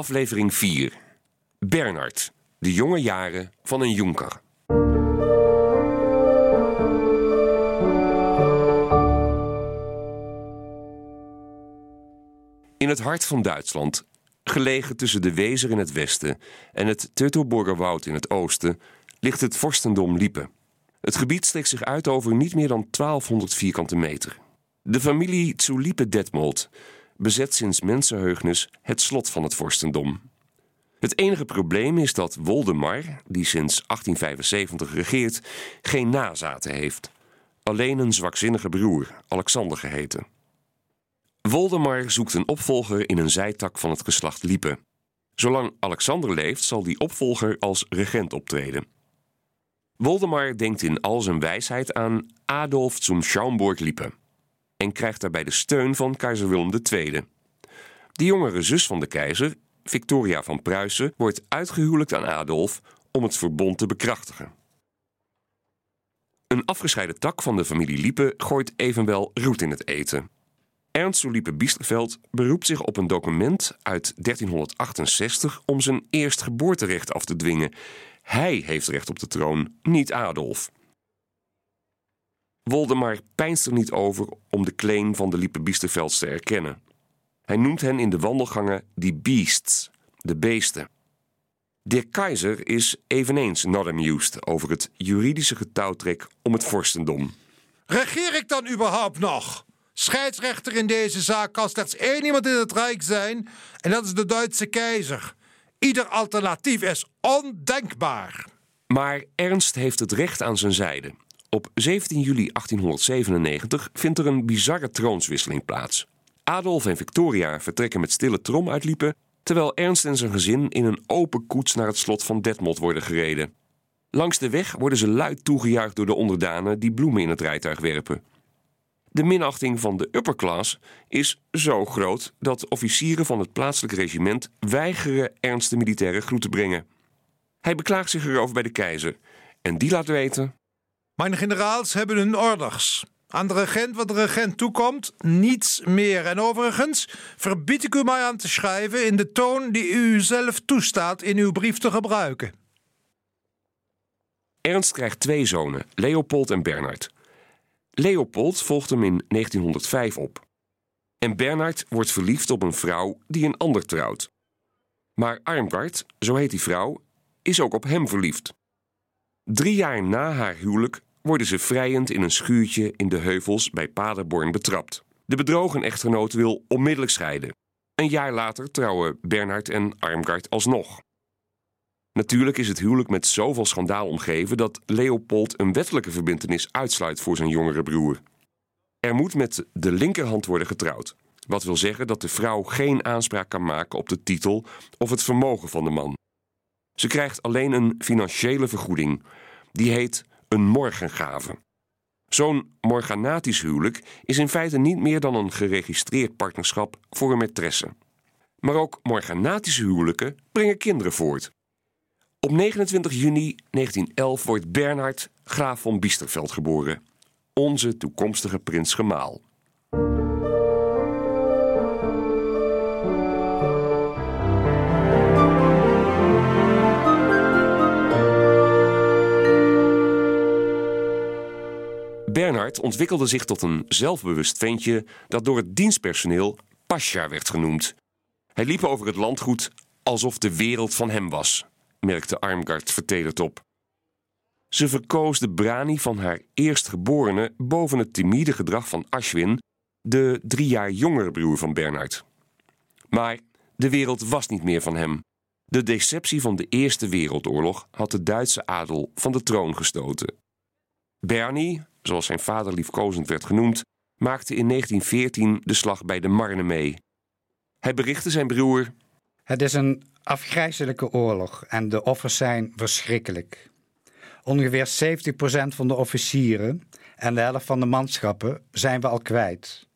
Aflevering 4. Bernard, de jonge jaren van een jonker. In het hart van Duitsland, gelegen tussen de Wezer in het westen en het Teutoburgerwoud in het oosten, ligt het vorstendom Liepen. Het gebied strekt zich uit over niet meer dan 1200 vierkante meter. De familie zu Liepe-Detmold bezet sinds mensenheugnis het slot van het vorstendom. Het enige probleem is dat Woldemar, die sinds 1875 regeert, geen nazaten heeft. Alleen een zwakzinnige broer, Alexander geheten. Woldemar zoekt een opvolger in een zijtak van het geslacht Liepe. Zolang Alexander leeft, zal die opvolger als regent optreden. Woldemar denkt in al zijn wijsheid aan Adolf zum Schaumburg-Liepe en krijgt daarbij de steun van keizer Willem II. De jongere zus van de keizer, Victoria van Pruisen, wordt uitgehuwelijkt aan Adolf om het verbond te bekrachtigen. Een afgescheiden tak van de familie Liepe gooit evenwel roet in het eten. Ernst Liepe Biesterveld beroept zich op een document uit 1368 om zijn eerstgeboorterecht af te dwingen. Hij heeft recht op de troon, niet Adolf. Woldemar pijnst er niet over om de claim van de Liepe Biestervelds te erkennen. Hij noemt hen in de wandelgangen die beasts, de beesten. De keizer is eveneens not amused over het juridische getouwtrek om het vorstendom. Regeer ik dan überhaupt nog? Scheidsrechter in deze zaak kan slechts één iemand in het Rijk zijn, en dat is de Duitse keizer. Ieder alternatief is ondenkbaar. Maar Ernst heeft het recht aan zijn zijde. Op 17 juli 1897 vindt er een bizarre troonswisseling plaats. Adolf en Victoria vertrekken met stille trom uit Liepen, terwijl Ernst en zijn gezin in een open koets naar het slot van Detmold worden gereden. Langs de weg worden ze luid toegejuicht door de onderdanen die bloemen in het rijtuig werpen. De minachting van de upperclass is zo groot dat officieren van het plaatselijk regiment weigeren Ernst de militaire groet te brengen. Hij beklaagt zich erover bij de keizer en die laat weten mijn generaals hebben hun orders. Aan de regent wat de regent toekomt, niets meer. En overigens verbied ik u mij aan te schrijven in de toon die u zelf toestaat in uw brief te gebruiken. Ernst krijgt twee zonen, Leopold en Bernard. Leopold volgt hem in 1905 op. En Bernard wordt verliefd op een vrouw die een ander trouwt. Maar Armgard, zo heet die vrouw, is ook op hem verliefd. Drie jaar na haar huwelijk worden ze vrijend in een schuurtje in de heuvels bij Paderborn betrapt. De bedrogen echtgenoot wil onmiddellijk scheiden. Een jaar later trouwen Bernhard en Armgard alsnog. Natuurlijk is het huwelijk met zoveel schandaal omgeven dat Leopold een wettelijke verbintenis uitsluit voor zijn jongere broer. Er moet met de linkerhand worden getrouwd, wat wil zeggen dat de vrouw geen aanspraak kan maken op de titel of het vermogen van de man. Ze krijgt alleen een financiële vergoeding, die heet een morgengave. Zo'n morganatisch huwelijk is in feite niet meer dan een geregistreerd partnerschap voor een maîtresse. Maar ook morganatische huwelijken brengen kinderen voort. Op 29 juni 1911 wordt Bernhard graaf van Biesterveld geboren, onze toekomstige prins Gemaal. Bernhard ontwikkelde zich tot een zelfbewust ventje dat door het dienstpersoneel Pasja werd genoemd. Hij liep over het landgoed alsof de wereld van hem was, merkte Armgard vertederd op. Ze verkoos de brani van haar eerstgeborene boven het timide gedrag van Ashwin, de drie jaar jongere broer van Bernhard. Maar de wereld was niet meer van hem. De deceptie van de Eerste Wereldoorlog had de Duitse adel van de troon gestoten. Bernie, zoals zijn vader liefkozend werd genoemd, maakte in 1914 de slag bij de Marne mee. Hij berichtte zijn broer: Het is een afgrijzelijke oorlog en de offers zijn verschrikkelijk. Ongeveer 70% van de officieren en de helft van de manschappen zijn we al kwijt.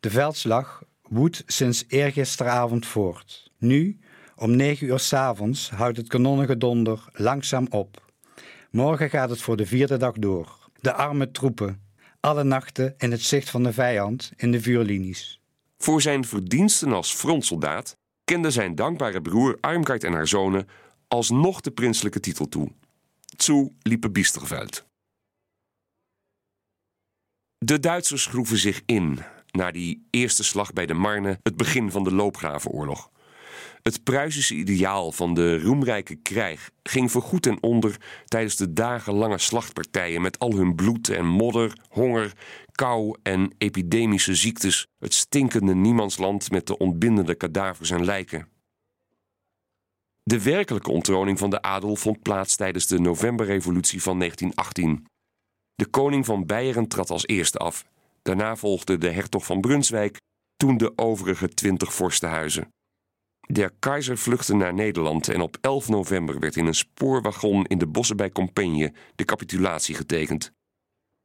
De veldslag woedt sinds eergisteravond voort. Nu, om 9 uur s'avonds, houdt het kanonnengedonder langzaam op. Morgen gaat het voor de vierde dag door de arme troepen, alle nachten in het zicht van de vijand in de vuurlinies. Voor zijn verdiensten als frontsoldaat kende zijn dankbare broer Armgard en haar zonen alsnog de prinselijke titel toe. Zu liepe Biesterveld. De Duitsers schroeven zich in na die eerste slag bij de Marne, het begin van de loopgravenoorlog. Het Pruisische ideaal van de roemrijke krijg ging voorgoed ten onder tijdens de dagenlange slachtpartijen met al hun bloed en modder, honger, kou en epidemische ziektes, het stinkende niemandsland met de ontbindende kadavers en lijken. De werkelijke onttroning van de adel vond plaats tijdens de Novemberrevolutie van 1918. De koning van Beieren trad als eerste af. Daarna volgde de hertog van Brunswijk, toen de overige twintig vorstenhuizen. Der keizer vluchtte naar Nederland en op 11 november werd in een spoorwagon in de bossen bij Compiègne de capitulatie getekend.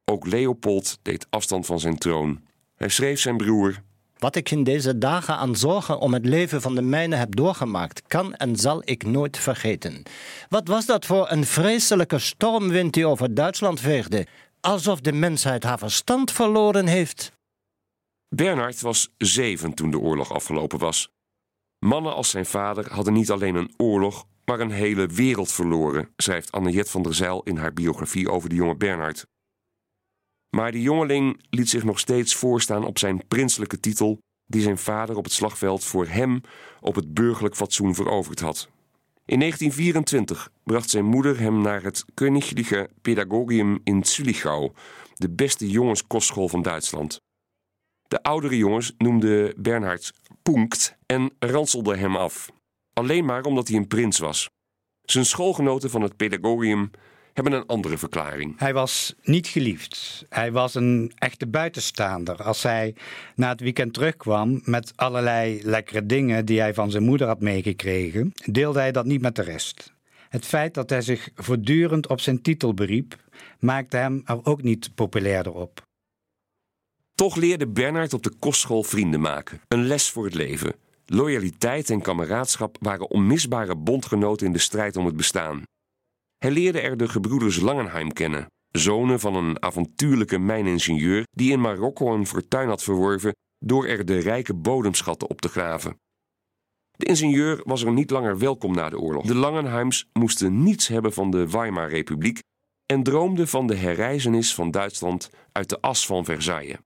Ook Leopold deed afstand van zijn troon. Hij schreef zijn broer: Wat ik in deze dagen aan zorgen om het leven van de mijne heb doorgemaakt, kan en zal ik nooit vergeten. Wat was dat voor een vreselijke stormwind die over Duitsland veegde, alsof de mensheid haar verstand verloren heeft? Bernhard was zeven toen de oorlog afgelopen was. Mannen als zijn vader hadden niet alleen een oorlog, maar een hele wereld verloren, schrijft Anne-Jet van der Zijl in haar biografie over de jonge Bernhard. Maar de jongeling liet zich nog steeds voorstaan op zijn prinselijke titel, die zijn vader op het slagveld voor hem op het burgerlijk fatsoen veroverd had. In 1924 bracht zijn moeder hem naar het Königliche Pädagogium in Zülichau, de beste jongenskostschool van Duitsland. De oudere jongens noemden Bernhard Punkt en ranselden hem af. Alleen maar omdat hij een prins was. Zijn schoolgenoten van het pedagogium hebben een andere verklaring. Hij was niet geliefd. Hij was een echte buitenstaander. Als hij na het weekend terugkwam met allerlei lekkere dingen die hij van zijn moeder had meegekregen, deelde hij dat niet met de rest. Het feit dat hij zich voortdurend op zijn titel beriep, maakte hem er ook niet populairder op. Toch leerde Bernard op de kostschool vrienden maken. Een les voor het leven. Loyaliteit en kameraadschap waren onmisbare bondgenoten in de strijd om het bestaan. Hij leerde er de gebroeders Langenheim kennen, zonen van een avontuurlijke mijningenieur die in Marokko een fortuin had verworven door er de rijke bodemschatten op te graven. De ingenieur was er niet langer welkom na de oorlog. De Langenheims moesten niets hebben van de Weimar-republiek en droomden van de herreizenis van Duitsland uit de as van Versailles.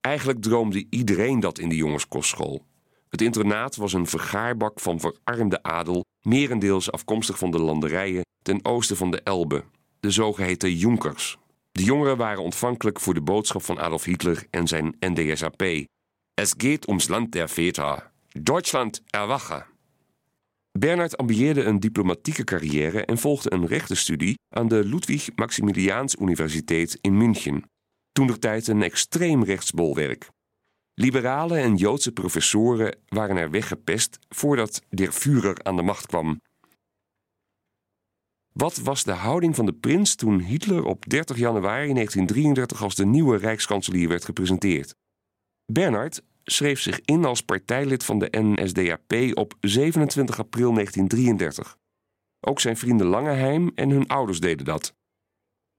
Eigenlijk droomde iedereen dat in de jongenskostschool. Het internaat was een vergaarbak van verarmde adel, merendeels afkomstig van de landerijen ten oosten van de Elbe, de zogeheten Junkers. De jongeren waren ontvankelijk voor de boodschap van Adolf Hitler en zijn NDSAP. Es geht ums Land der Väter. Deutschland erwache. Bernhard ambieerde een diplomatieke carrière en volgde een rechtenstudie aan de Ludwig Maximiliaans Universiteit in München, toen tijd een extreem rechtsbolwerk. Liberalen en Joodse professoren waren er weggepest voordat der aan de macht kwam. Wat was de houding van de prins toen Hitler op 30 januari 1933 als de nieuwe rijkskanselier werd gepresenteerd? Bernhard schreef zich in als partijlid van de NSDAP op 27 april 1933. Ook zijn vrienden Langeheim en hun ouders deden dat.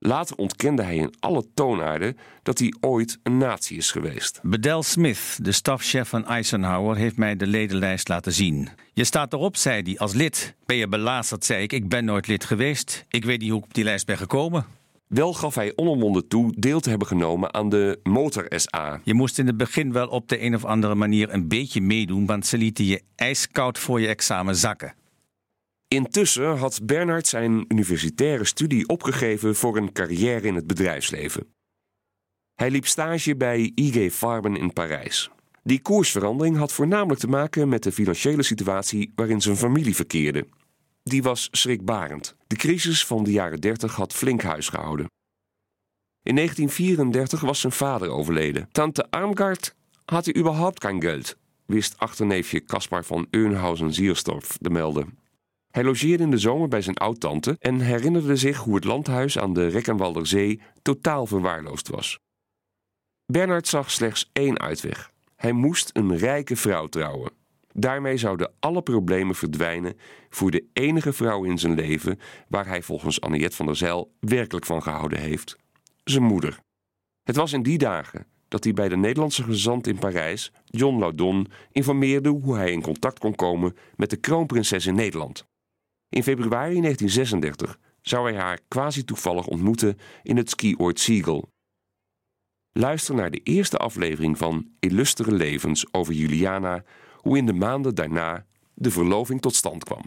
Later ontkende hij in alle toonaarden dat hij ooit een nazi is geweest. Bedell Smith, de stafchef van Eisenhower, heeft mij de ledenlijst laten zien. Je staat erop, zei hij, als lid. Ben je belazerd, zei ik. Ik ben nooit lid geweest. Ik weet niet hoe ik op die lijst ben gekomen. Wel gaf hij onomwonden toe deel te hebben genomen aan de Motor-SA. Je moest in het begin wel op de een of andere manier een beetje meedoen, want ze lieten je ijskoud voor je examen zakken. Intussen had Bernhard zijn universitaire studie opgegeven voor een carrière in het bedrijfsleven. Hij liep stage bij IG Farben in Parijs. Die koersverandering had voornamelijk te maken met de financiële situatie waarin zijn familie verkeerde. Die was schrikbarend. De crisis van de jaren 30 had flink huis gehouden. In 1934 was zijn vader overleden. Tante Armgard had hij überhaupt geen geld, wist achterneefje Caspar van Eunhausen-Siersdorf te melden. Hij logeerde in de zomer bij zijn oud-tante en herinnerde zich hoe het landhuis aan de Rekkenwalder Zee totaal verwaarloosd was. Bernard zag slechts één uitweg. Hij moest een rijke vrouw trouwen. Daarmee zouden alle problemen verdwijnen voor de enige vrouw in zijn leven waar hij volgens Anniette van der Zijl werkelijk van gehouden heeft: zijn moeder. Het was in die dagen, dat hij bij de Nederlandse gezant in Parijs, John Laudon, informeerde hoe hij in contact kon komen met de kroonprinses in Nederland. In februari 1936 zou hij haar quasi toevallig ontmoeten in het skioord Siegel. Luister naar de eerste aflevering van Illustere Levens over Juliana, hoe in de maanden daarna de verloving tot stand kwam.